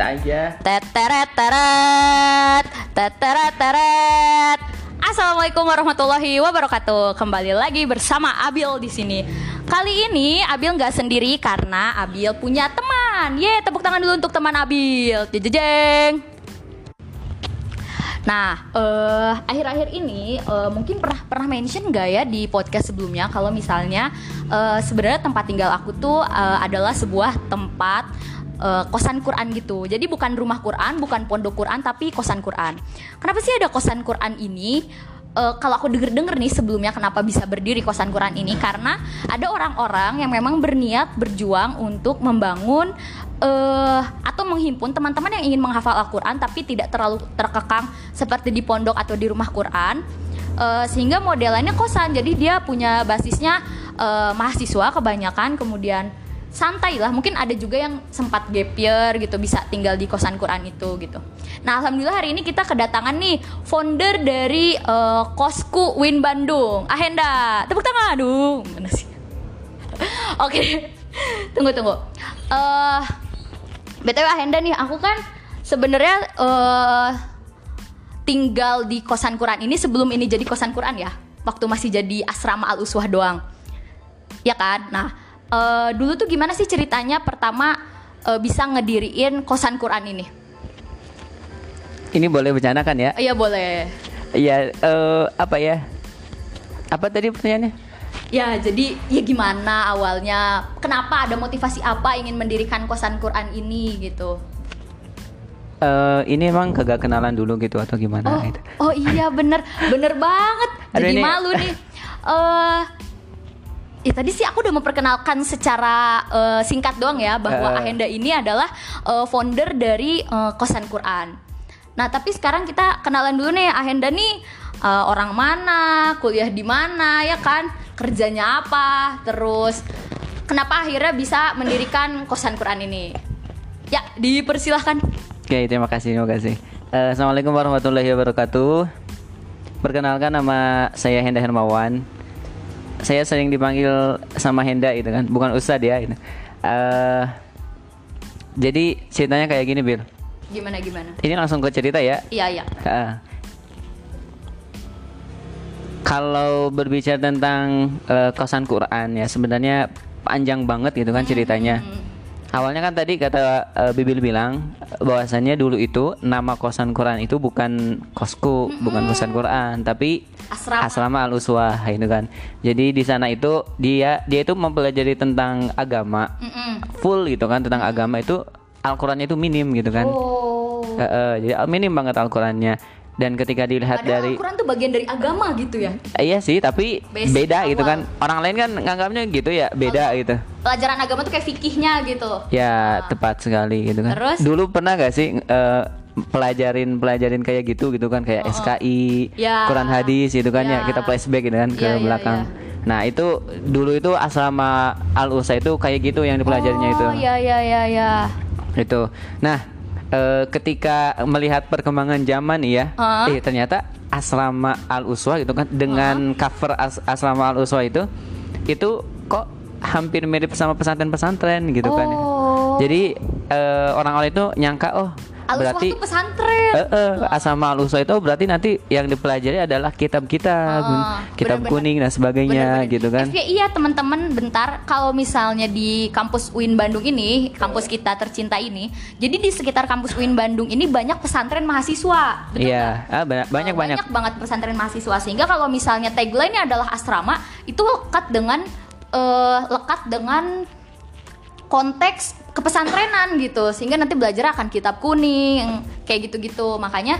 aja. Teteret teret, teteret teret. Assalamualaikum warahmatullahi wabarakatuh. Kembali lagi bersama Abil di sini. Kali ini Abil nggak sendiri karena Abil punya teman. Ye, tepuk tangan dulu untuk teman Abil. Jejeng. Nah, eh, akhir-akhir ini eh, mungkin pernah pernah mention nggak ya di podcast sebelumnya kalau misalnya eh, sebenarnya tempat tinggal aku tuh eh, adalah sebuah tempat eh, kosan Quran gitu. Jadi bukan rumah Quran, bukan pondok Quran, tapi kosan Quran. Kenapa sih ada kosan Quran ini? Eh, kalau aku denger-denger nih sebelumnya kenapa bisa berdiri kosan Quran ini karena ada orang-orang yang memang berniat berjuang untuk membangun eh atau menghimpun teman-teman yang ingin menghafal Al-Quran tapi tidak terlalu terkekang seperti di pondok atau di rumah Quran Eh, sehingga modelannya kosan jadi dia punya basisnya eh, mahasiswa kebanyakan kemudian santai lah mungkin ada juga yang sempat gap year gitu bisa tinggal di kosan Quran itu gitu. Nah alhamdulillah hari ini kita kedatangan nih founder dari eh, kosku Win Bandung. Ahenda tepuk tangan. Aduh mana sih? Oke tunggu tunggu. Eh btw Ahenda nih aku kan sebenarnya eh tinggal di kosan Quran ini sebelum ini jadi kosan Quran ya. Waktu masih jadi asrama al uswah doang. Ya kan? Nah eh, dulu tuh gimana sih ceritanya pertama eh, bisa ngediriin kosan Quran ini Ini boleh bercanda kan ya? iya boleh Iya, eh, apa ya? Apa tadi pertanyaannya? ya jadi ya gimana awalnya kenapa ada motivasi apa ingin mendirikan kosan Quran ini gitu Eh, ini emang kagak kenalan dulu gitu atau gimana oh gitu? oh iya bener bener banget Aduh, jadi ini- malu nih eh Ya tadi sih aku udah memperkenalkan secara eh, singkat doang ya bahwa Eh. Ahenda ini adalah eh, founder dari eh, kosan Quran. Nah tapi sekarang kita kenalan dulu nih Ahenda nih eh, orang mana, kuliah di mana ya kan, kerjanya apa, terus kenapa akhirnya bisa mendirikan kosan Quran ini? Ya dipersilahkan. Oke, terima kasih, terima kasih. Eh, Assalamualaikum warahmatullahi wabarakatuh. Perkenalkan nama saya Henda Hermawan. Saya sering dipanggil sama Henda gitu kan, bukan Ustadz ya. Gitu. Eh, jadi ceritanya kayak gini, Bil. Gimana gimana? Ini langsung ke cerita ya. Iya iya. Ah. Kalau berbicara tentang eh, kosan Quran ya sebenarnya panjang banget gitu kan ceritanya. Awalnya kan tadi kata eh, Bibil bilang bahwasannya dulu itu nama kosan Quran itu bukan kosku, bukan kosan Quran, tapi Asrama. asrama al uswah itu kan. Jadi di sana itu dia dia itu mempelajari tentang agama Mm-mm. full gitu kan tentang agama itu Al-Qur'annya itu minim gitu kan. Oh. Eh, eh, jadi minim banget Al-Qur'annya. Dan ketika dilihat Padahal dari Al-Quran tuh bagian dari agama gitu ya. Iya sih, tapi Basic beda gitu awal. kan. Orang lain kan nganggapnya gitu ya, beda gitu. Pelajaran agama tuh kayak fikihnya gitu. Ya, tepat sekali gitu kan. Terus? Dulu pernah gak sih eh, pelajarin pelajarin kayak gitu gitu kan kayak SKI, Ya. Quran hadis gitu kan ya. Ya. Kita flashback gitu kan ke Ya, ya, belakang. Nah, itu dulu itu asrama Al-Usa itu kayak gitu yang dipelajarinya itu. Oh ya ya ya ya. Itu. Nah, eh, ketika melihat perkembangan zaman ya, Hah? eh ternyata asrama Al Uswa gitu kan dengan cover as- asrama Al Uswa itu itu kok hampir mirip sama pesantren-pesantren gitu kan. ya. Oh. Jadi eh, orang-orang itu nyangka oh Al berarti tuh pesantren. eh, eh, asrama Al Uswa itu berarti nanti yang dipelajari adalah kitab-kitab, Ah, kitab bener-bener. kuning dan sebagainya Bener-bener. gitu kan. FYI ya teman-teman bentar kalau misalnya di kampus UIN Bandung ini kampus kita tercinta ini jadi di sekitar kampus UIN Bandung ini banyak pesantren mahasiswa betul? Iya, ah, banyak banyak Eh, banyak. banget pesantren mahasiswa sehingga kalau misalnya tagline-nya adalah asrama itu lekat dengan eh, lekat dengan konteks kepesantrenan gitu sehingga nanti belajar akan kitab kuning kayak gitu-gitu makanya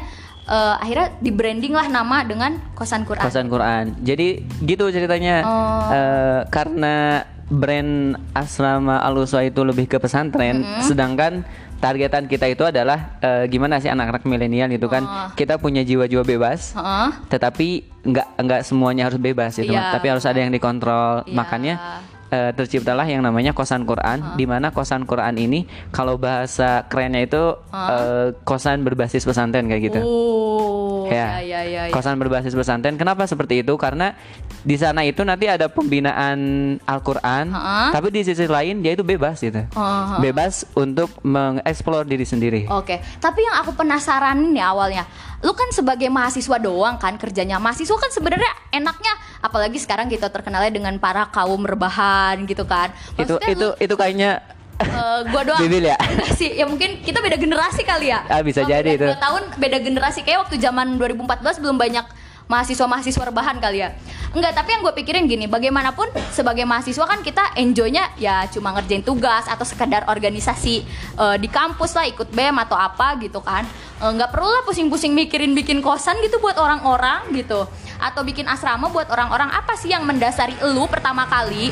eh, akhirnya di branding lah nama dengan kosan Quran. Kosan Quran. Jadi gitu ceritanya. Oh. Eh, karena brand asrama Al Uswa itu lebih ke pesantren, sedangkan targetan kita itu adalah eh, gimana sih anak-anak milenial gitu kan. Oh. Kita punya jiwa-jiwa bebas. Heeh. Tetapi nggak nggak semuanya harus bebas gitu, Iya. tapi harus ada yang dikontrol. Iya. Makanya eh, terciptalah yang namanya kosan Quran, di mana kosan Quran ini kalau bahasa kerennya itu eh, kosan berbasis pesantren kayak gitu. Oh, iya, iya, iya, iya. Kosan berbasis pesantren. Kenapa seperti itu? Karena di sana itu nanti ada pembinaan Al-Qur'an, tapi di sisi lain dia itu bebas gitu. Oh, Bebas untuk mengeksplor diri sendiri. Oke, tapi yang aku penasaran nih awalnya, lu kan sebagai mahasiswa doang kan kerjanya. Mahasiswa kan sebenarnya enaknya, apalagi sekarang kita terkenalnya dengan para kaum rebahan gitu kan. itu Maksudnya itu lu- itu kayaknya Eh, gua doang. Bibil ya? Sih, ya mungkin kita beda generasi kali ya. Ah, bisa Kalau jadi itu. tahun beda generasi kayak waktu zaman 2014 belum banyak mahasiswa-mahasiswa rebahan kali ya. Enggak, tapi yang gue pikirin gini, bagaimanapun sebagai mahasiswa kan kita enjoynya ya cuma ngerjain tugas atau sekedar organisasi eh, di kampus lah ikut BEM atau apa gitu kan. Eh, Nggak perlu lah pusing-pusing mikirin bikin kosan gitu buat orang-orang gitu. Atau bikin asrama buat orang-orang apa sih yang mendasari elu pertama kali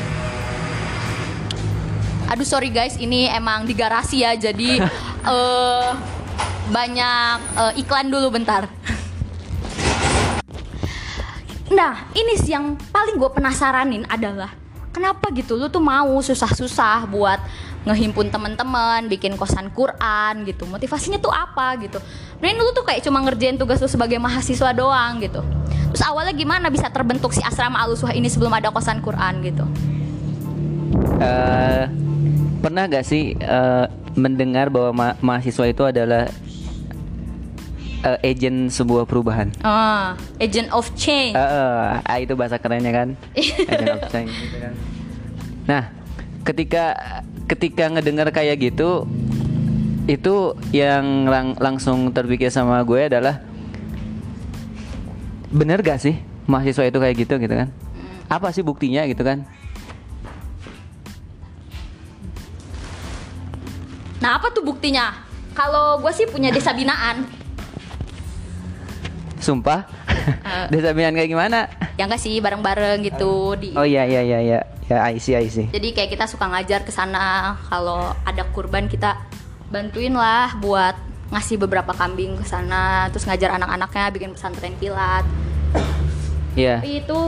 Aduh sorry guys, ini emang di garasi ya, jadi eh banyak eh, iklan dulu bentar. Nah, ini sih yang paling gue penasaranin adalah kenapa gitu lu tuh mau susah-susah buat ngehimpun teman-teman, bikin kosan Quran gitu. Motivasinya tuh apa gitu? Mending lu tuh kayak cuma ngerjain tugas lu sebagai mahasiswa doang gitu. Terus awalnya gimana bisa terbentuk si asrama Al-Uswah ini sebelum ada kosan Quran gitu? Eh, pernah gak sih eh, mendengar bahwa ma- mahasiswa itu adalah eh, agent sebuah perubahan? Ah, agent of change. Eh, ah, itu bahasa kerennya kan? agent of change gitu kan. Nah, ketika ketika ngedengar kayak gitu, itu yang lang- langsung terpikir sama gue adalah bener gak sih mahasiswa itu kayak gitu gitu kan? Apa sih buktinya gitu kan? Nah apa tuh buktinya? Kalau gue sih punya desa binaan Sumpah? Eh. Desa binaan kayak gimana? Ya enggak sih bareng-bareng gitu di Oh iya iya iya iya. Ya I see I see. Jadi kayak kita suka ngajar ke sana kalau ada kurban kita bantuin lah buat ngasih beberapa kambing ke sana terus ngajar anak-anaknya bikin pesantren kilat. Iya. Tapi itu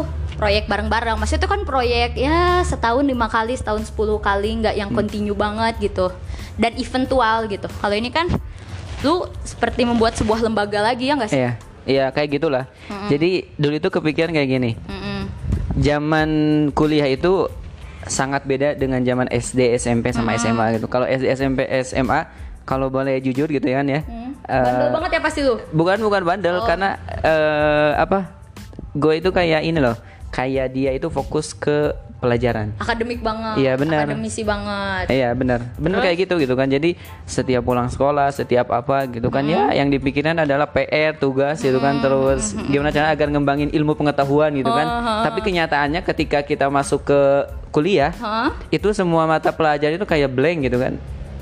proyek bareng-bareng. Maksudnya itu kan proyek ya setahun lima kali, setahun 10 kali nggak yang continue banget gitu. Dan eventual gitu. Kalau ini kan lu seperti membuat sebuah lembaga lagi ya nggak sih? Iya. Iya kayak gitulah. Jadi dulu itu kepikiran kayak gini. Mm-mm. Zaman kuliah itu sangat beda dengan zaman SD, SMP sama SMA gitu. Kalau SD, SMP, SMA kalau boleh jujur gitu ya kan ya. Eh, Bandel banget ya pasti lu. bukan bukan bandel Oh. karena eh, apa? Gue itu kayak ini loh. Kayak dia itu fokus ke pelajaran. Akademik banget. Iya, benar. Akademisi banget. Iya benar, benar kayak gitu gitu kan. Jadi setiap pulang sekolah, setiap apa gitu kan ya, yang dipikirkan adalah PR, tugas gitu kan. Terus gimana cara agar ngembangin ilmu pengetahuan gitu kan. Tapi kenyataannya ketika kita masuk ke kuliah, Hah? itu semua mata pelajaran itu kayak blank gitu kan.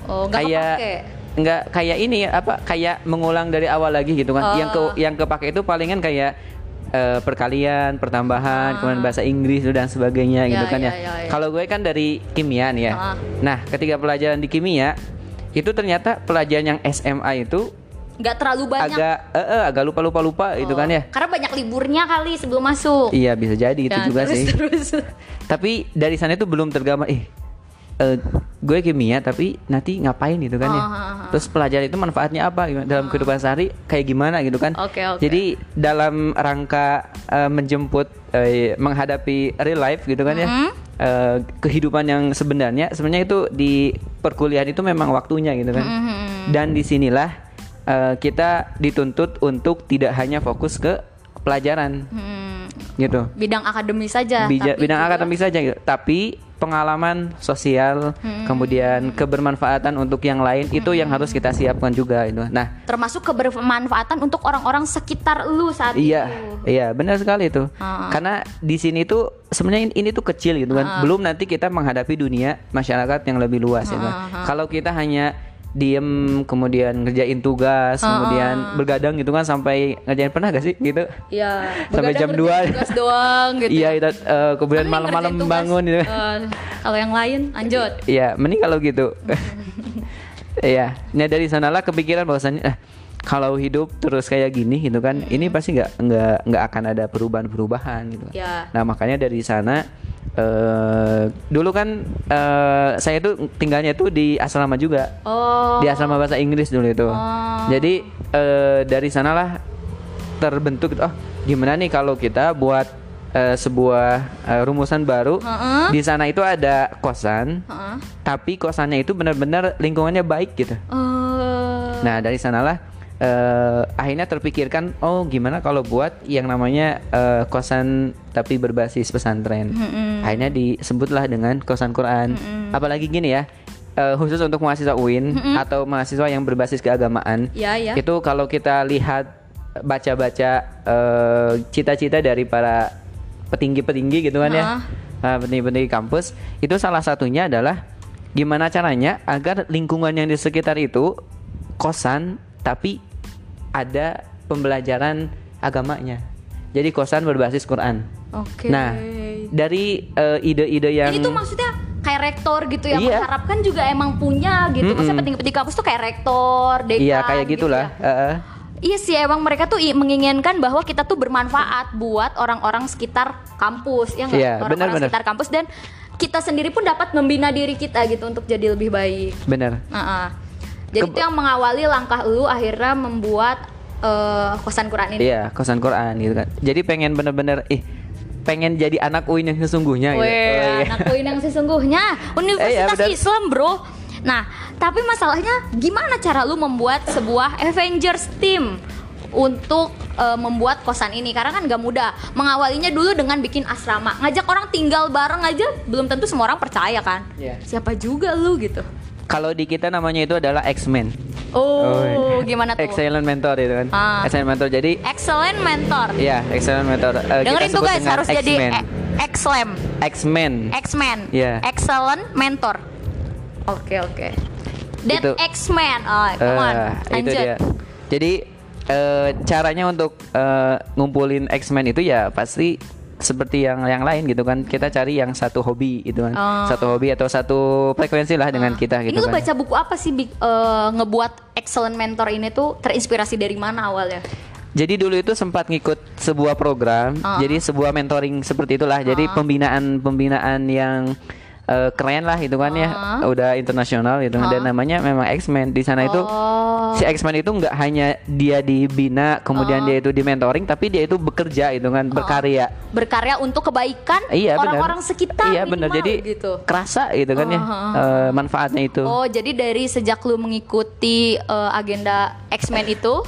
Oh, kayak kepake. nggak kayak ini apa kayak mengulang dari awal lagi gitu kan. Yang ke yang kepake itu palingan kayak eh, perkalian, pertambahan, kemudian bahasa Inggris dan sebagainya Ya, gitu kan ya, ya. ya, ya. Kalau gue kan dari kimia nih ya. Ah. Nah, ketika pelajaran di kimia itu ternyata pelajaran yang SMA itu nggak terlalu banyak. agak eh, eh, agak lupa lupa lupa gitu kan ya. Karena banyak liburnya kali sebelum masuk. Iya bisa jadi itu Ya, juga terus, sih. Terus. Tapi dari sana itu belum tergambar eh eh, gue kimia tapi nanti ngapain gitu kan ya. Ah, ah, ah. Terus pelajaran itu manfaatnya apa gimana? dalam kehidupan sehari kayak gimana gitu kan. Oke, oke. Jadi dalam rangka eh, menjemput eh, menghadapi real life gitu kan ya. Mhm. eh, kehidupan yang sebenarnya sebenarnya itu di perkuliahan itu memang waktunya gitu kan. Mhm. Dan di sinilah eh, kita dituntut untuk tidak hanya fokus ke pelajaran Hmm, gitu. bidang akademis saja. Bija- tapi bidang akademis saja gitu. Tapi pengalaman sosial, Hmm. kemudian kebermanfaatan untuk yang lain itu yang harus kita siapkan juga itu. Nah, termasuk kebermanfaatan untuk orang-orang sekitar lu saat iya, itu. iya benar sekali itu. Ah. Karena di sini tuh sebenarnya ini, ini tuh kecil gitu kan. Belum nanti kita menghadapi dunia masyarakat yang lebih luas ya kan. Kalau kita hanya diem kemudian ngerjain tugas kemudian bergadang gitu kan sampai ngerjain pernah gak sih gitu Iya, Sampai jam dua. tugas doang gitu. iya itu eh, kemudian malam-malam bangun gitu Eh, kalau yang lain lanjut. Iya, mending kalau gitu. Iya, nah dari sanalah kepikiran bahwasannya eh, kalau hidup terus kayak gini gitu kan, ini pasti nggak nggak nggak akan ada perubahan-perubahan gitu. Iya. Nah makanya dari sana eh dulu kan eh, saya tuh tinggalnya tuh di asrama juga, Oh. di asrama bahasa Inggris dulu itu. Oh. Jadi eh, dari sanalah terbentuk oh gimana nih kalau kita buat eh, sebuah eh, rumusan baru Heeh. di sana itu ada kosan Heeh. tapi kosannya itu benar-benar lingkungannya baik gitu Eh, nah dari sanalah eh, akhirnya terpikirkan oh gimana kalau buat yang namanya eh, kosan tapi berbasis pesantren Mm-mm. akhirnya disebutlah dengan kosan Quran apalagi gini ya eh, khusus untuk mahasiswa UIN atau mahasiswa yang berbasis keagamaan Ya ya. itu kalau kita lihat baca-baca eh, cita-cita dari para petinggi-petinggi gitu kan ya Heeh. Nah, petinggi-petinggi kampus itu salah satunya adalah gimana caranya agar lingkungan yang di sekitar itu kosan tapi ada pembelajaran agamanya jadi kosan berbasis Quran Oke. nah dari eh, ide-ide yang Ini tuh maksudnya kayak rektor gitu ya Iya. mengharapkan juga emang punya gitu. Maksudnya Mm-mm. petinggi-petinggi kampus tuh kayak rektor, dekan. iya kayak gitu gitulah ya. Heeh. Iya sih emang mereka tuh menginginkan bahwa kita tuh bermanfaat buat orang-orang sekitar kampus ya nggak Iya, orang-orang sekitar kampus dan kita sendiri pun dapat membina diri kita gitu untuk jadi lebih baik. bener Nah, jadi Ke- itu yang mengawali langkah lu akhirnya membuat eh, kosan Quran ini. Iya, kosan Quran gitu kan. Jadi pengen bener-bener ih pengen jadi anak UIN yang sesungguhnya gitu. Weh, Oh, iya. anak UIN yang sesungguhnya Universitas benar. Islam bro Nah, tapi masalahnya gimana cara lu membuat sebuah Avengers team untuk eh, membuat kosan ini karena kan gak mudah mengawalinya dulu dengan bikin asrama ngajak orang tinggal bareng aja belum tentu semua orang percaya kan Iya. siapa juga lu gitu Kalau di kita namanya itu adalah X-Men. oh, gimana tuh Excellent mentor itu kan. Ah. Excellent mentor. Jadi excellent mentor Iya, excellent mentor. Kita dengerin tuh guys harus jadi X-Men. e- X-Lam X-Men. X-Men Iya. excellent mentor oke oke That Itu. X-Men oh, come on Eh, itu lanjut dia. Jadi eh, caranya untuk eh, ngumpulin X-Men itu ya pasti seperti yang yang lain gitu kan. Kita cari yang satu hobi gitu kan. Oh. Satu hobi atau satu frekuensi lah dengan kita Ini gitu lu kan. baca buku apa sih eh, ngebuat excellent mentor ini tuh terinspirasi dari mana awalnya? Jadi dulu itu sempat ngikut sebuah program, Ah. jadi sebuah mentoring seperti itulah. Jadi pembinaan pembinaan yang eh, keren lah itu kan ya, Ah. udah internasional gitu. Dan namanya memang X-Men. Di sana itu Oh. si X-Men itu nggak hanya dia dibina, kemudian dia itu di mentoring, tapi dia itu bekerja itu kan, berkarya. Berkarya untuk kebaikan Iya orang-orang sekitar. Iya benar. Jadi gitu. kerasa gitu kan ya Ah, ah, ah. eh, manfaatnya itu. Oh, jadi dari sejak lu mengikuti eh, agenda X-Men itu,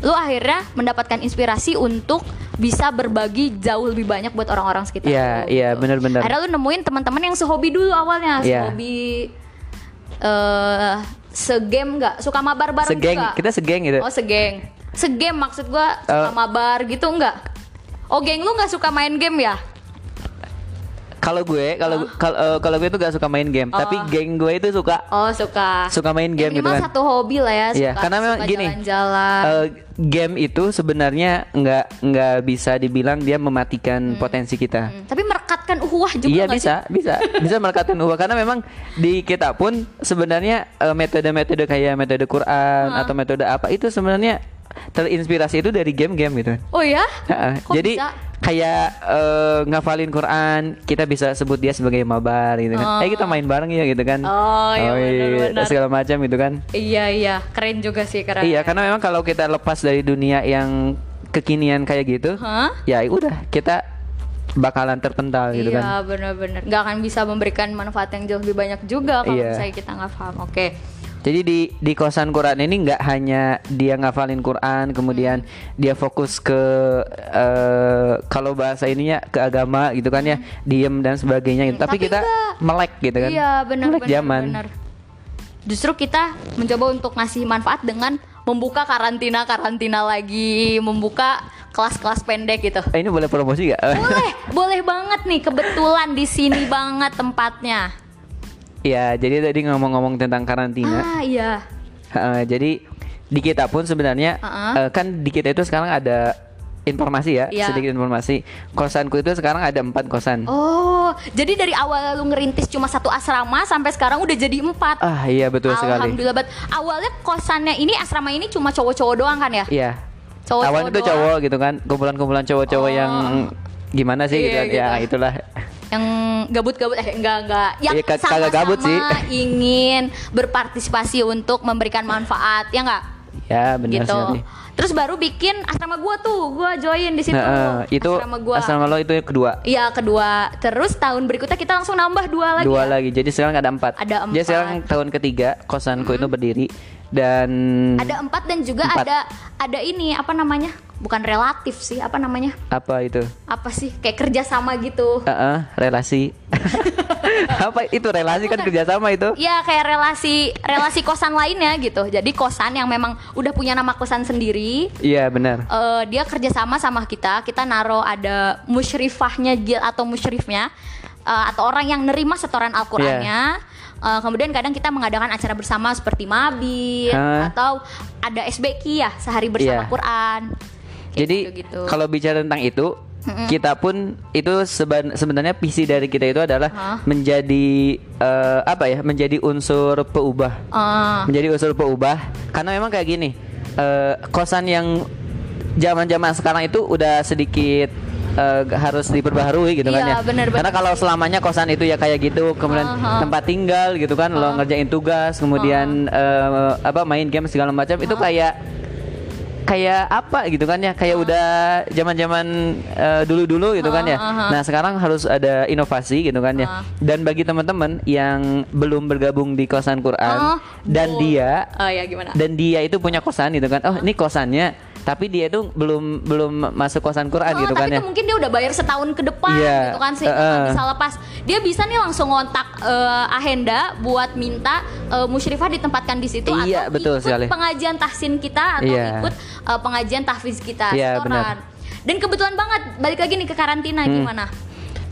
lu akhirnya mendapatkan inspirasi untuk bisa berbagi jauh lebih banyak buat orang-orang sekitar. Iya, lu, iya, gitu. benar-benar. Akhirnya lu nemuin teman-teman yang sehobi dulu awalnya, Iya. sehobi eh segame nggak suka mabar bareng Segeng, juga kita segeng gitu. Oh segeng, segame maksud gua suka Eh. mabar gitu nggak? Oh geng lu nggak suka main game ya? Kalau gue, kalau kalau eh, kalau gue tuh gak suka main game, tapi Oh. geng gue itu suka Oh suka. suka main Ya, game gitu minimal kan. satu hobi lah ya. Suka, Iya, karena memang suka gini, Jalan-jalan. Eh, game itu sebenarnya nggak nggak bisa dibilang dia mematikan potensi kita. Hmm, Tapi merekatkan uhuah juga Iya bisa, bisa, bisa melekatkan ubah karena memang di kita pun sebenarnya eh, metode-metode kayak metode Quran Ah. atau metode apa itu sebenarnya terinspirasi itu dari game-game gitu. sih? Oh ya? Jadi bisa? Kayak eh, ngafalin Quran, kita bisa sebut dia sebagai mabar gitu kan. Eh kita main bareng ya gitu kan. Oh, iya, benar-benar. segala macam gitu kan. Iya iya, keren juga sih keren. Iya, karena memang kalau kita lepas dari dunia yang kekinian kayak gitu, Hah? ya udah kita bakalan terpental gitu kan. Iya benar-benar. Gak akan bisa memberikan manfaat yang jauh lebih banyak juga kalau Iya. misalnya kita nggak paham. Oke. Jadi di di kosan Quran ini nggak hanya dia ngafalin Quran, kemudian Hmm. dia fokus ke eh, kalau bahasa ininya ke agama gitu kan ya, diem dan sebagainya gitu. Tapi, Hmm. Tapi kita enggak. melek gitu kan. Iya benar melek benar. zaman. Justru kita mencoba untuk ngasih manfaat dengan membuka karantina karantina lagi, membuka kelas-kelas pendek gitu. Eh, ini boleh promosi gak? Boleh, boleh banget nih kebetulan di sini banget tempatnya. Iya, jadi tadi ngomong-ngomong tentang karantina. Ah iya. eh, jadi di kita pun sebenarnya Uh-uh. eh, kan di kita itu sekarang ada informasi ya, Iya. sedikit informasi. Kosanku itu sekarang ada empat kosan. Oh, jadi dari awal lu ngerintis cuma satu asrama sampai sekarang udah jadi empat. Ah iya betul sekali. Alhamdulillah banget. Awalnya kosannya ini asrama ini cuma cowok-cowok doang kan ya? Iya. Cowok-cowok Awalnya itu cowok gitu kan, kumpulan-kumpulan cowok-cowok Oh. yang gimana sih Iya, gitu kan. Ya gitu. itulah. Yang gabut-gabut eh enggak enggak. Yang Iya, sama-sama gabut sih. ingin berpartisipasi untuk memberikan manfaat, ya enggak? Ya benar gitu. sekali. Terus baru bikin asrama gua tuh, gua join di situ. Nah, itu asrama gua. asrama lo itu yang kedua. Iya kedua. Terus tahun berikutnya kita langsung nambah dua lagi. dua ya? lagi. Jadi sekarang ada empat. Ada Jadi empat. sekarang tahun ketiga kosanku itu berdiri dan Ada empat dan juga Empat. ada ada ini apa namanya? Bukan relatif sih, apa namanya? apa itu? Apa sih? Kayak kerjasama gitu. Heeh, relasi. apa itu relasi kan kerjasama itu? Ya kayak relasi relasi kosan lainnya gitu. Jadi kosan yang memang udah punya nama kosan sendiri. Iya benar. eh, dia kerjasama sama kita. Kita naro ada musyrifahnya atau musyrifnya eh, atau orang yang nerima setoran Al-Qur'annya. Iya. Eh, kemudian kadang kita mengadakan acara bersama seperti mabit Hah? atau ada SBQ ya sehari bersama Iya. Quran. Kayak Jadi gitu-gitu. kalau bicara tentang itu, kita pun itu seben- sebenarnya visi dari kita itu adalah Hah? menjadi eh, apa ya? Menjadi unsur peubah. Eh, menjadi unsur peubah karena memang kayak gini eh, kosan yang zaman-zaman sekarang itu udah sedikit eh, harus diperbaharui gitu kan Iya, ya bener, karena bener. kalau selamanya kosan itu ya kayak gitu kemudian Aha. tempat tinggal gitu kan lo ngerjain tugas kemudian eh, apa main game segala macam itu kayak kayak apa gitu kan ya kayak udah zaman-zaman eh, dulu-dulu gitu kan ya. Ah, ah, ah. Nah, sekarang harus ada inovasi gitu kan ya. Dan bagi teman-teman yang belum bergabung di kosan Quran Oh, dan bu. dia oh ya gimana? dan dia itu punya kosan gitu kan. Oh, ini kosannya tapi dia itu belum belum masuk kosan Quran Oh, gitu kan ya. mungkin dia udah bayar setahun ke depan Iya, gitu kan sehingga uh-uh. nggak bisa lepas. Dia bisa nih langsung ngontak eh, Ahenda buat minta eh, musyrifah ditempatkan di situ Iya, atau betul ikut sekali. pengajian tahsin kita atau Iya. ikut eh, pengajian tahfiz kita Iya, setoran. benar. Dan kebetulan banget balik lagi nih ke karantina Hmm. gimana?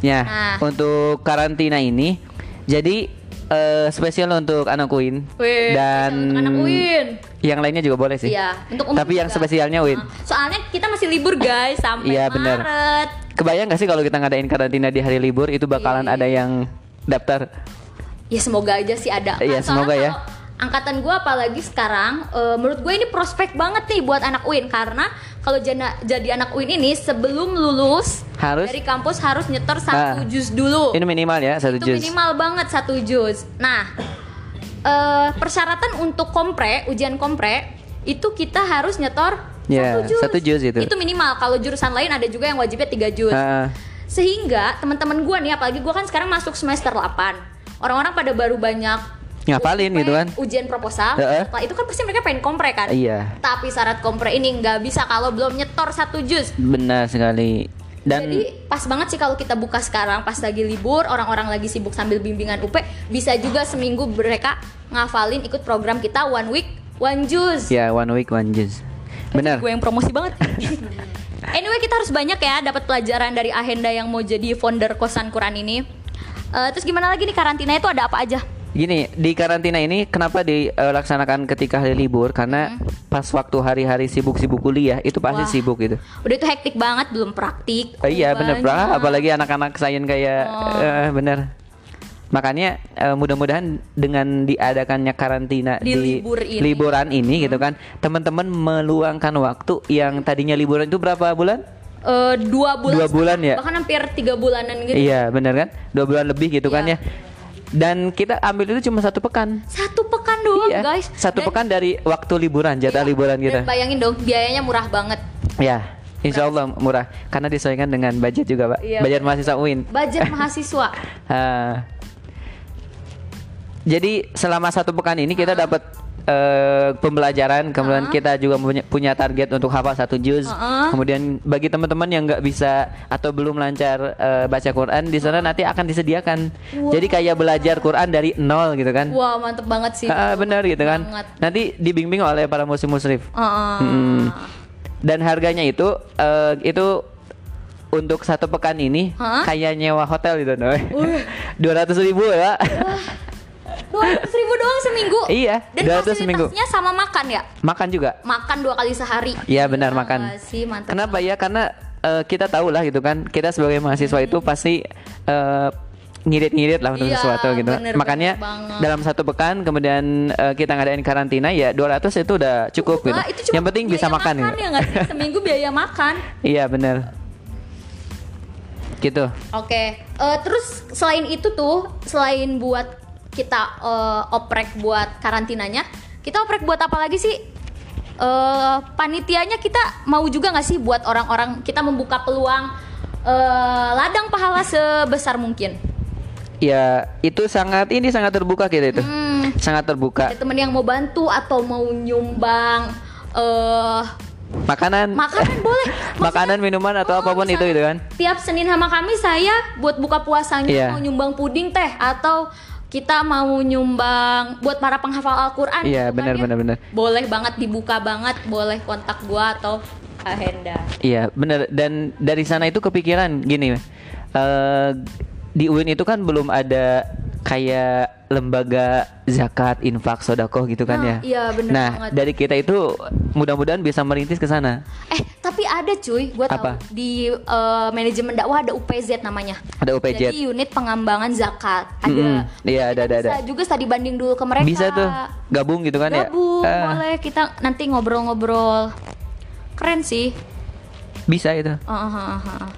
Ya, Nah. untuk karantina ini jadi eh, spesial untuk anak Uin Wih, dan anak Uin. yang lainnya juga boleh sih. Iya, untuk umum Tapi yang juga. spesialnya Uin. Nah, Soalnya kita masih libur guys sampai Iya. Maret. Kebayang gak sih kalau kita ngadain karantina di hari libur itu bakalan Iya. ada yang daftar? Ya semoga aja sih ada. Iya, Soalnya semoga ya. kalau Angkatan gue apalagi sekarang, eh, menurut gue ini prospek banget nih buat anak UIN karena kalau jana- jadi anak UIN ini sebelum lulus Harus? dari kampus harus nyetor satu Ah. jus dulu. Ini minimal ya satu Itu jus. minimal banget satu jus. Nah, eh, persyaratan untuk kompre, ujian kompre itu kita harus nyetor Ya, satu jus. satu jus itu. Itu minimal. Kalau jurusan lain ada juga yang wajibnya tiga jus. Ah. Sehingga teman-teman gue nih, apalagi gue kan sekarang masuk semester 8 Orang-orang pada baru banyak Ngapalin UP, gitu kan? Ujian proposal. Heeh. Setelah itu kan pasti mereka pengen kompre kan? Iya. Tapi syarat kompre ini nggak bisa kalau belum nyetor satu jus. Benar sekali. Dan Jadi pas banget sih kalau kita buka sekarang pas lagi libur, orang-orang lagi sibuk sambil bimbingan UP, bisa juga seminggu mereka ngafalin ikut program kita one week one jus. ya one week one jus. Benar. Gue yang promosi banget. anyway kita harus banyak ya dapat pelajaran dari Ahenda yang mau jadi founder kosan Quran ini. Eh, terus gimana lagi nih karantina itu ada apa aja? Gini, di karantina ini kenapa dilaksanakan ketika hari libur? Karena pas waktu hari-hari sibuk-sibuk kuliah itu pasti Hmm. Wah. sibuk gitu. Udah itu hektik banget, belum praktik. Oh, iya bener. Bra. apalagi anak-anak sains kayak Oh. eh, bener. Makanya eh, mudah-mudahan dengan diadakannya karantina Di libur ini. liburan ini gitu kan, teman-teman meluangkan waktu yang tadinya liburan itu berapa bulan? Eh, dua bulan. Dua bulan setengah, ya? Bahkan hampir tiga bulanan gitu. Iya bener kan, dua bulan lebih gitu kan Iya. ya. Dan kita ambil itu cuma satu pekan. Satu pekan doang Iya, guys. satu Dan- pekan dari waktu liburan, jatah iya, liburan dan kita. bayangin dong, biayanya murah banget. Ya, insya Allah murah karena disesuaikan dengan budget juga pak. Iya, budget bener. mahasiswa UIN. Budget mahasiswa. Ah. jadi selama satu pekan ini kita dapat eh, pembelajaran, kemudian kita juga punya, punya target untuk hafal satu juz. Uh-uh. Kemudian bagi teman-teman yang nggak bisa atau belum lancar eh, baca Quran di sana nanti akan disediakan. Jadi kayak belajar Quran dari nol gitu kan. Wah mantep banget sih. Ah, benar gitu kan. Banget. Nanti dibimbing oleh para muslim musrif. Heeh. Mm. Dan harganya itu eh, itu untuk satu pekan ini Hah? kayak nyewa hotel gitu, Dua ratus ribu ya. Dua ratus ribu doang seminggu. Iya, Dan 200 seminggu. fasilitasnya sama makan ya. Makan juga. Makan dua kali sehari. Iya benar Gila makan. Sih mantep. Kenapa ya? Karena eh, kita tahu lah gitu kan. Kita sebagai mahasiswa itu pasti eh, ngirit-ngirit lah untuk Iya, sesuatu gitu. bener, Makanya bener banget. dalam satu pekan kemudian eh, kita ngadain karantina ya 200 itu udah cukup gitu. Wah, itu Yang penting bisa makan, makan gitu. ya nggak sih? Seminggu biaya makan. Iya benar. Gitu. Oke, eh, terus selain itu tuh, selain buat kita eh, oprek buat karantinanya, kita oprek buat apa lagi sih? eh, panitianya kita mau juga nggak sih buat orang-orang kita membuka peluang eh, ladang pahala sebesar mungkin. Ya itu sangat ini sangat terbuka kita itu. Hmm. Sangat terbuka. Ada temen yang mau bantu atau mau nyumbang eh Makanan makanan boleh. Maksudnya, makanan minuman atau oh, apa pun itu gitu kan. Tiap Senin sama Kamis saya buat buka puasanya Iya. mau nyumbang puding teh atau kita mau nyumbang buat para penghafal Al-Qur'an. Iya, kan benar, benar, benar. Boleh banget dibuka banget, boleh kontak gua atau Ahenda. Iya bener dan dari sana itu kepikiran gini eh di UIN itu kan belum ada kayak lembaga zakat, infak, sodakoh gitu kan Nah, ya. iya, bener Nah banget. dari kita itu mudah-mudahan bisa merintis ke sana. Eh, tapi ada cuy, gua tahu di eh, manajemen dakwah ada UPZ namanya. Ada UPZ. Jadi unit pengembangan zakat. Ada. Iya, ada, ada, Bisa ada. juga tadi banding dulu ke mereka. Bisa tuh gabung gitu kan Gabung, ya. Ah, boleh kita nanti ngobrol-ngobrol. Keren sih. bisa itu. Ah, ah, ah, ah.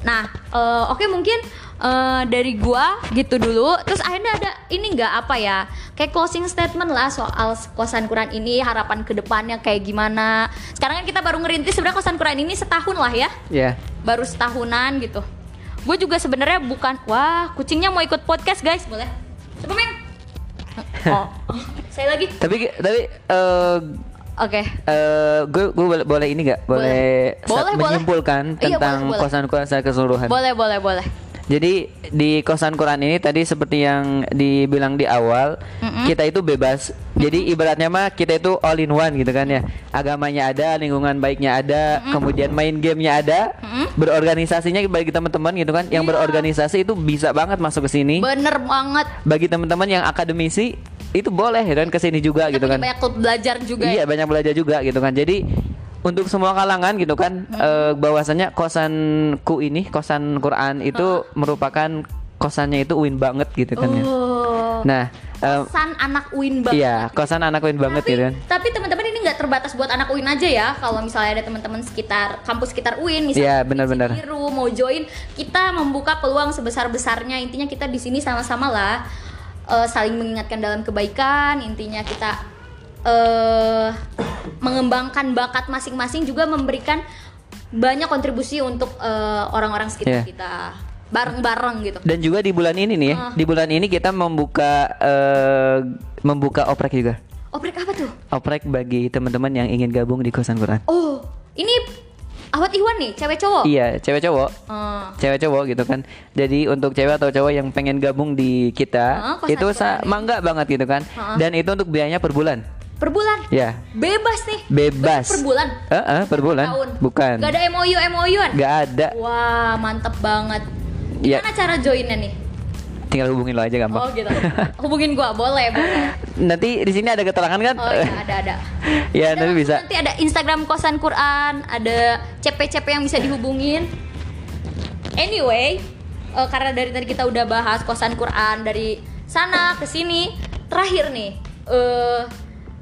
Nah, eh, oke mungkin eh, dari gua gitu dulu. Terus akhirnya ada ini nggak apa ya? Kayak closing statement lah soal kosan Quran ini harapan ke depannya kayak gimana. Sekarang kan kita baru ngerintis sebenarnya kosan Quran ini setahun lah ya. Ya. Baru setahunan gitu. Gue juga sebenarnya bukan wah kucingnya mau ikut podcast guys boleh. Coba men. Oh, saya lagi. Tapi tapi eh Oke. eh, gue gue boleh, boleh ini nggak boleh, Boleh, boleh. menyimpulkan Iya, tentang boleh, boleh. kosan kosan keseluruhan. Boleh boleh boleh. Jadi di kosan Quran ini tadi seperti yang dibilang di awal, kita itu bebas. Jadi ibaratnya mah kita itu all in one gitu kan ya. Agamanya ada, lingkungan baiknya ada, kemudian main gamenya ada, berorganisasinya bagi teman-teman gitu kan. Yang Iya. berorganisasi itu bisa banget masuk ke sini. Bener banget. Bagi teman-teman yang akademisi itu boleh ya kan ke sini juga Kita gitu kan. banyak belajar juga Iya ya. banyak belajar juga gitu kan. Jadi untuk semua kalangan gitu kan, eh, bahwasanya kosanku ini kosan Quran itu merupakan kosannya itu win banget gitu kan ya. Oh. Nah, eh, Kosan anak UIN banget. iya kosan anak win banget tapi, gitu kan. tapi teman-teman ini nggak terbatas buat anak UIN aja ya. Kalau misalnya ada teman-teman sekitar kampus sekitar Iya, misalnya di benar-benar. Cibiru, mau join, kita membuka peluang sebesar-besarnya. Intinya kita di sini sama-sama lah eh, saling mengingatkan dalam kebaikan. Intinya kita eh mengembangkan bakat masing-masing juga memberikan banyak kontribusi untuk eh, orang-orang sekitar Iya. kita bareng-bareng gitu. Dan juga di bulan ini nih Ah. di bulan ini kita membuka eh, membuka oprek juga. Oprek apa tuh? Oprek bagi teman-teman yang ingin gabung di kosan Quran. Oh, ini Ahwat Iwan nih, cewek cowok. Iya, cewek cowok. Eh, cewek cowok gitu kan jadi untuk cewek atau cowok yang pengen gabung di kita kosan itu sa- mangga banget gitu kan Heeh. dan itu untuk biayanya per bulan per bulan. ya Bebas nih. bebas Per bulan. Heeh, per bulan Tahun. bukan Gak ada MOU MOU-an. nggak ada Wah, mantep banget. Ya. Gimana cara joinnya nih? tinggal hubungin lo aja gampang Oh gitu. Hubungin gua, boleh, boleh. nanti di sini ada keterangan kan Oh iya, ada ada. ya Ada nanti bisa Nanti ada Instagram kosan Quran, ada CP-CP yang bisa dihubungin. Anyway, eh, karena dari tadi kita udah bahas kosan Quran dari sana ke sini, terakhir nih, eh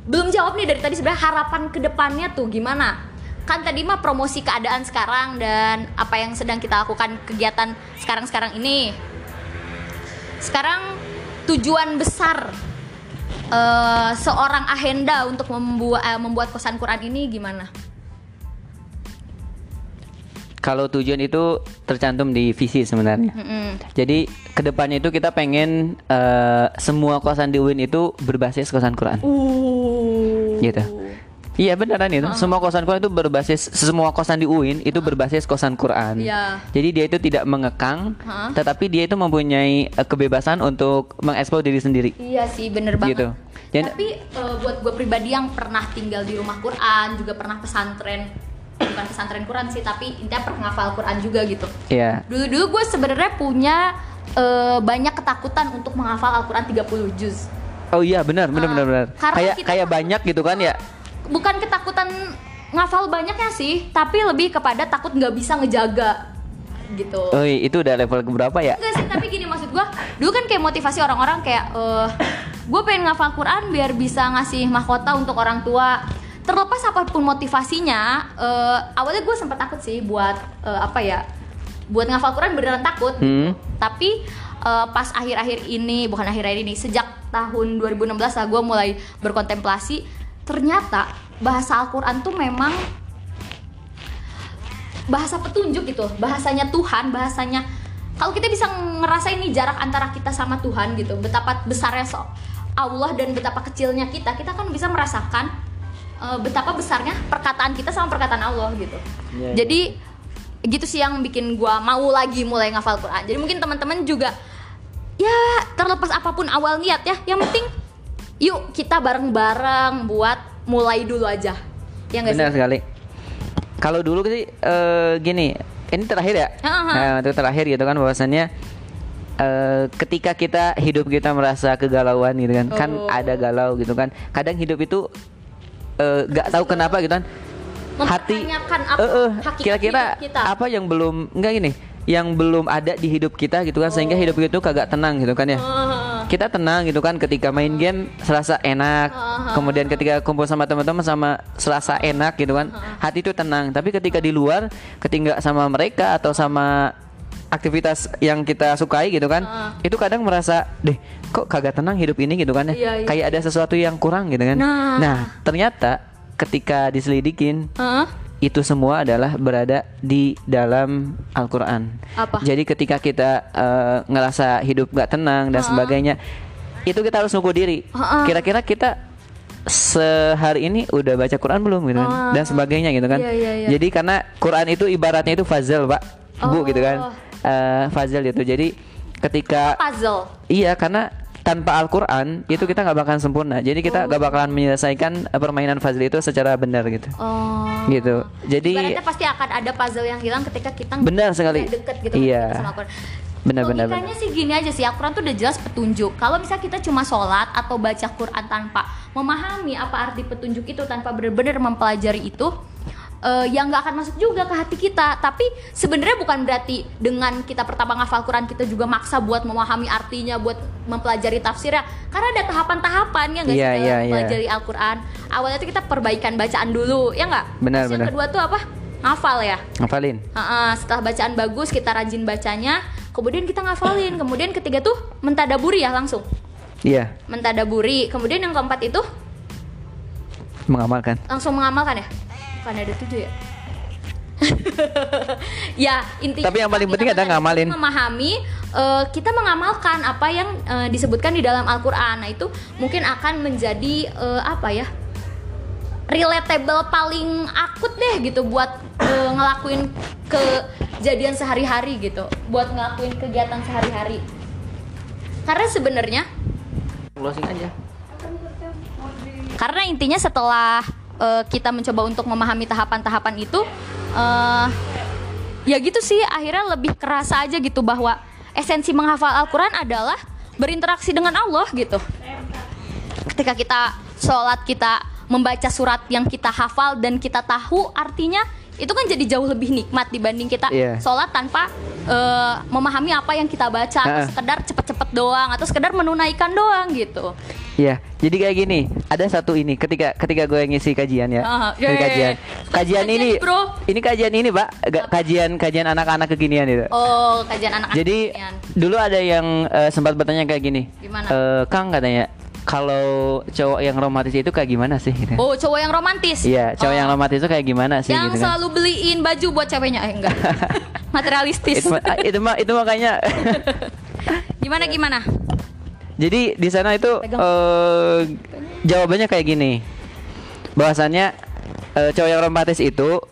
belum jawab nih dari tadi sebenarnya harapan ke depannya tuh gimana? Kan tadi mah promosi keadaan sekarang dan apa yang sedang kita lakukan kegiatan sekarang-sekarang ini. Sekarang tujuan besar eh, seorang ahenda untuk membuat eh, membuat kosan Quran ini gimana? kalau tujuan itu tercantum di visi sebenarnya Mm-mm. jadi ke depannya itu kita pengen eh, semua kosan di UIN itu berbasis kosan Quran Uh. Gitu Iya beneran itu. Semua kosan Quran itu berbasis semua kosan di UIN itu berbasis kosan Quran. Iya. Jadi dia itu tidak mengekang, Hah? tetapi dia itu mempunyai eh, kebebasan untuk mengeksplor diri sendiri. Iya sih, bener banget. Gitu. Dan- Tapi eh, buat gue pribadi yang pernah tinggal di rumah Quran, juga pernah pesantren, bukan pesantren Quran sih, tapi intinya pernah ngafal Quran juga gitu. Iya. Dulu-dulu gue sebenarnya punya eh, banyak ketakutan untuk menghafal Al-Quran 30 juz. Oh iya benar benar Ah, benar benar. Kayak kayak kan- banyak gitu kan ya. Bukan ketakutan ngafal banyaknya sih, tapi lebih kepada takut nggak bisa ngejaga gitu. Oh iya, itu udah level berapa ya? Enggak sih, tapi gini maksud gua Dulu kan kayak motivasi orang-orang kayak eh Gue pengen ngafal Quran biar bisa ngasih mahkota untuk orang tua Terlepas apa pun motivasinya eh Awalnya gue sempat takut sih buat eh, apa ya Buat ngafal Quran beneran takut Hmm. Tapi eh, pas akhir-akhir ini, bukan akhir-akhir ini Sejak tahun 2016 lah gue mulai berkontemplasi ternyata bahasa Al-Qur'an tuh memang bahasa petunjuk gitu, bahasanya Tuhan, bahasanya kalau kita bisa ngerasain nih jarak antara kita sama Tuhan gitu, betapa besarnya so Allah dan betapa kecilnya kita, kita kan bisa merasakan uh, betapa besarnya perkataan kita sama perkataan Allah gitu. Iya, iya. Jadi gitu sih yang bikin gua mau lagi mulai ngafal Quran. Jadi mungkin teman-teman juga ya terlepas apa pun awal niat ya, yang penting yuk kita bareng-bareng buat mulai dulu aja. Ya nggak Benar sih? sekali. Kalau dulu sih eh, gini, ini terakhir ya. Nah, itu terakhir gitu kan bahwasannya eh, ketika kita hidup kita merasa kegalauan gitu kan, kan Oh. ada galau gitu kan. Kadang hidup itu eh, nggak tahu kenapa gitu kan. Hati apa eh, hakikat kira-kira apa yang belum enggak gini, yang belum ada di hidup kita gitu kan sehingga hidup itu kagak tenang gitu kan ya. Heeh. Kita tenang gitu kan ketika main game serasa enak. Ah, Kemudian ketika kumpul sama teman-teman sama serasa enak gitu kan. Hati itu tenang. Tapi ketika di luar ketika sama mereka atau sama aktivitas yang kita sukai gitu kan. Ah. Itu kadang merasa deh kok kagak tenang hidup ini gitu kan ya. Iya, iya. Kayak ada sesuatu yang kurang gitu kan. Nah. ternyata ketika diselidikin Heeh. Itu semua adalah berada di dalam Al-Quran. Apa? Jadi ketika kita eh, ngerasa hidup gak tenang dan sebagainya, itu kita harus nunggu diri. Kira-kira kita sehari ini udah baca Quran belum gitu kan? Dan sebagainya gitu kan? Iya, iya, iya. Jadi karena Quran itu ibaratnya itu fazil pak, bu gitu kan? Oh. Eh, fazil itu. Jadi ketika Puzzle. Iya karena tanpa Al-Quran itu kita nggak bakalan sempurna. Jadi kita nggak bakalan menyelesaikan eh, permainan fazil itu secara benar gitu. Oh. Gitu. Jadi Ibaratnya pasti akan ada puzzle yang hilang ketika kita Benar sekali. deket gitu Iya. kan sama Al-Quran. Benar, benar, Logikanya sih gini aja sih, Al-Quran tuh udah jelas petunjuk. Kalau misalnya kita cuma sholat atau baca Quran tanpa memahami apa arti petunjuk itu, tanpa benar-benar mempelajari itu, eh, yang nggak akan masuk juga ke hati kita. Tapi sebenarnya bukan berarti dengan kita pertama ngafal Quran kita juga maksa buat memahami artinya, buat mempelajari tafsirnya. Karena ada tahapan-tahapannya nggak sih Iya, dalam iya, iya. mempelajari Al-Quran. Awalnya tuh kita perbaikan bacaan dulu, ya nggak? Benar, Terus Yang benar. kedua tuh apa? Ngafal ya. ngafalin. Heeh, setelah bacaan bagus kita rajin bacanya, kemudian kita ngafalin. Kemudian ketiga tuh mentadaburi ya langsung. Iya, Mentadaburi. Kemudian yang keempat itu mengamalkan. langsung mengamalkan ya. Bukan ada tujuh ya. ya intinya Tapi yang paling penting ada tadi ngamalin. memahami eh, kita mengamalkan apa yang eh, disebutkan di dalam Al-Qur'an. Nah, itu mungkin akan menjadi eh, apa ya? relatable paling akut deh gitu buat eh, ngelakuin kejadian sehari-hari gitu, buat ngelakuin kegiatan sehari-hari. Karena sebenarnya Closing aja. karena intinya setelah eh, kita mencoba untuk memahami tahapan-tahapan itu eh, ya gitu sih akhirnya lebih kerasa aja gitu bahwa esensi menghafal Al-Quran adalah berinteraksi dengan Allah gitu. Ketika kita sholat kita membaca surat yang kita hafal dan kita tahu artinya itu kan jadi jauh lebih nikmat dibanding kita Iya. sholat tanpa eh, memahami apa yang kita baca atau Ha-ha. sekedar cepet-cepet doang atau sekedar menunaikan doang gitu Iya, jadi kayak gini. Ada satu ini ketika ketika gue ngisi kajian ya. Ah, Ngisi iya, iya, kajian. Kajian Kajian, ini, bro. ini kajian ini, Pak. Kajian kajian anak-anak kekinian itu. oh kajian anak-anak Jadi kekinian. dulu ada yang eh, sempat bertanya kayak gini. Gimana? Eh, Kang katanya, kalau cowok yang romantis itu kayak gimana sih? Gitu. Oh, cowok yang romantis. Iya, cowok Oh, yang romantis itu kayak gimana sih? yang gitu kan? selalu beliin baju buat ceweknya eh enggak. Materialistis. itu, mah- itu mah itu makanya. gimana gimana? Jadi di sana itu Pegang. eh, jawabannya kayak gini. Bahwasannya eh, cowok yang romantis itu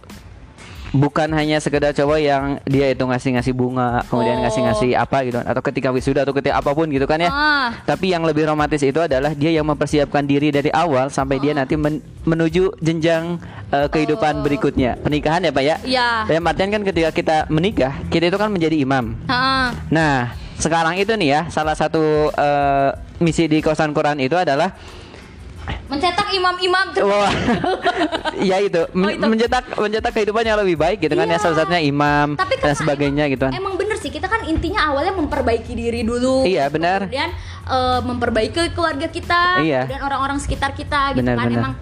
bukan hanya sekedar cowok yang dia itu ngasih-ngasih bunga, kemudian Oh. ngasih-ngasih apa gitu atau ketika wisuda atau ketika apa pun gitu kan ya. Ah. Tapi yang lebih romantis itu adalah dia yang mempersiapkan diri dari awal sampai dia nanti men- menuju jenjang eh, kehidupan berikutnya. Pernikahan ya, Pak ya? Iya. Dalam artian kan ketika kita menikah, kita itu kan menjadi imam. Heeh. Nah, sekarang itu nih ya, salah satu eh, misi di kosan Quran itu adalah Mencetak imam-imam wah, ya itu, men- Oh, itu. mencetak mencetak kehidupan yang lebih baik gitu kan ya Iya. salah satunya imam Tapi kan dan sebagainya gitu kan. Emang bener sih, kita kan intinya awalnya memperbaiki diri dulu. Iya, benar. Kemudian eh, memperbaiki keluarga kita Iya. dan orang-orang sekitar kita gitu Benar, kan. benar. Emang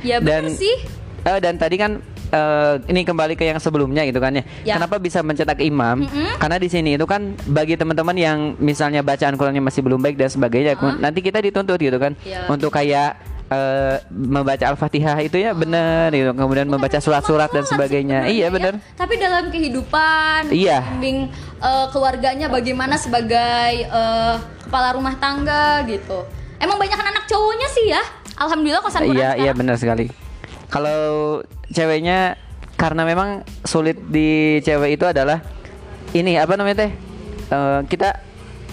ya bener Dan sih. eh, dan tadi kan eh, ini kembali ke yang sebelumnya gitu kan ya. Ya. Kenapa bisa mencetak imam? Mm-mm. Karena di sini itu kan bagi teman-teman yang misalnya bacaan Qurannya masih belum baik dan sebagainya, Ah. nanti kita dituntut gitu kan Iya. untuk kayak eh, membaca Al-Fatihah itu ya benar gitu. Kemudian membaca surat-surat dan sebagainya. Iya ya. benar. Tapi dalam kehidupan, Iya. bimbing eh, keluarganya bagaimana sebagai eh, kepala rumah tangga gitu. Emang banyak anak cowoknya sih ya. Alhamdulillah kosan Iya, iya sekarang. benar sekali. Kalau ceweknya karena memang sulit di cewek itu adalah ini apa namanya teh? Eh, kita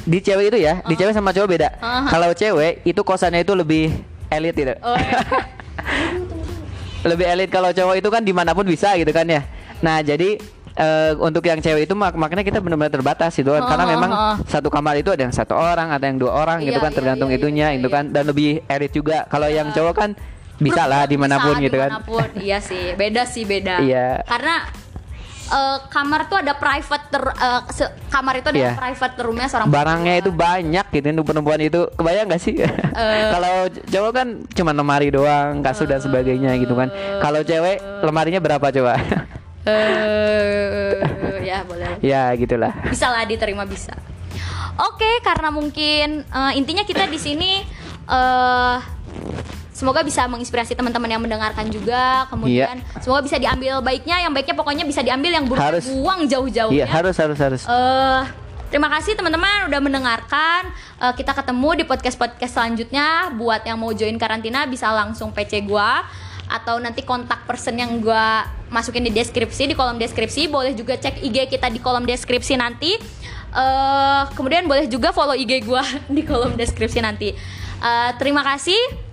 di cewek itu ya, di cewek sama cowok beda. Uh-huh. Kalau cewek itu kosannya itu lebih elit gitu. Oh, iya. lebih elit kalau cowok itu kan di mana pun bisa gitu kan ya. Nah jadi eh, untuk yang cewek itu mak makanya kita benar-benar terbatas gitu kan. karena Oh, memang oh. satu kamar itu ada yang satu orang, ada yang dua orang gitu Iya, kan iya, tergantung iya, itunya iya, itu iya. kan dan lebih elit juga. Kalau yang cowok kan bisa lah di mana pun Bisa gitu kan. di mana pun. Iya sih, beda sih beda. Iya. Karena eh, kamar tuh ada private ter- se- kamar itu ada Iya. private roomnya seorang Barangnya itu perempuan. banyak gitu untuk perempuan itu kebayang gak sih? Kalau cowok kan cuma lemari doang, kasur dan sebagainya gitu kan. Kalau cewek lemarinya berapa coba? Eh, ya boleh. ya gitulah. bisa lah diterima bisa oke karena mungkin eh, intinya kita di sini eh semoga bisa menginspirasi teman-teman yang mendengarkan juga kemudian semoga bisa diambil baiknya yang baiknya pokoknya bisa diambil yang buruk Harus. buang jauh-jauh Iya, ya harus harus harus. Eh, terima kasih teman-teman udah mendengarkan. Eh, kita ketemu di podcast-podcast selanjutnya. Buat yang mau join karantina bisa langsung PC gua atau nanti kontak person yang gua masukin di deskripsi di kolom deskripsi. Boleh juga cek IG kita di kolom deskripsi nanti. Eh, kemudian boleh juga follow IG gua di kolom deskripsi nanti. Eh, terima kasih.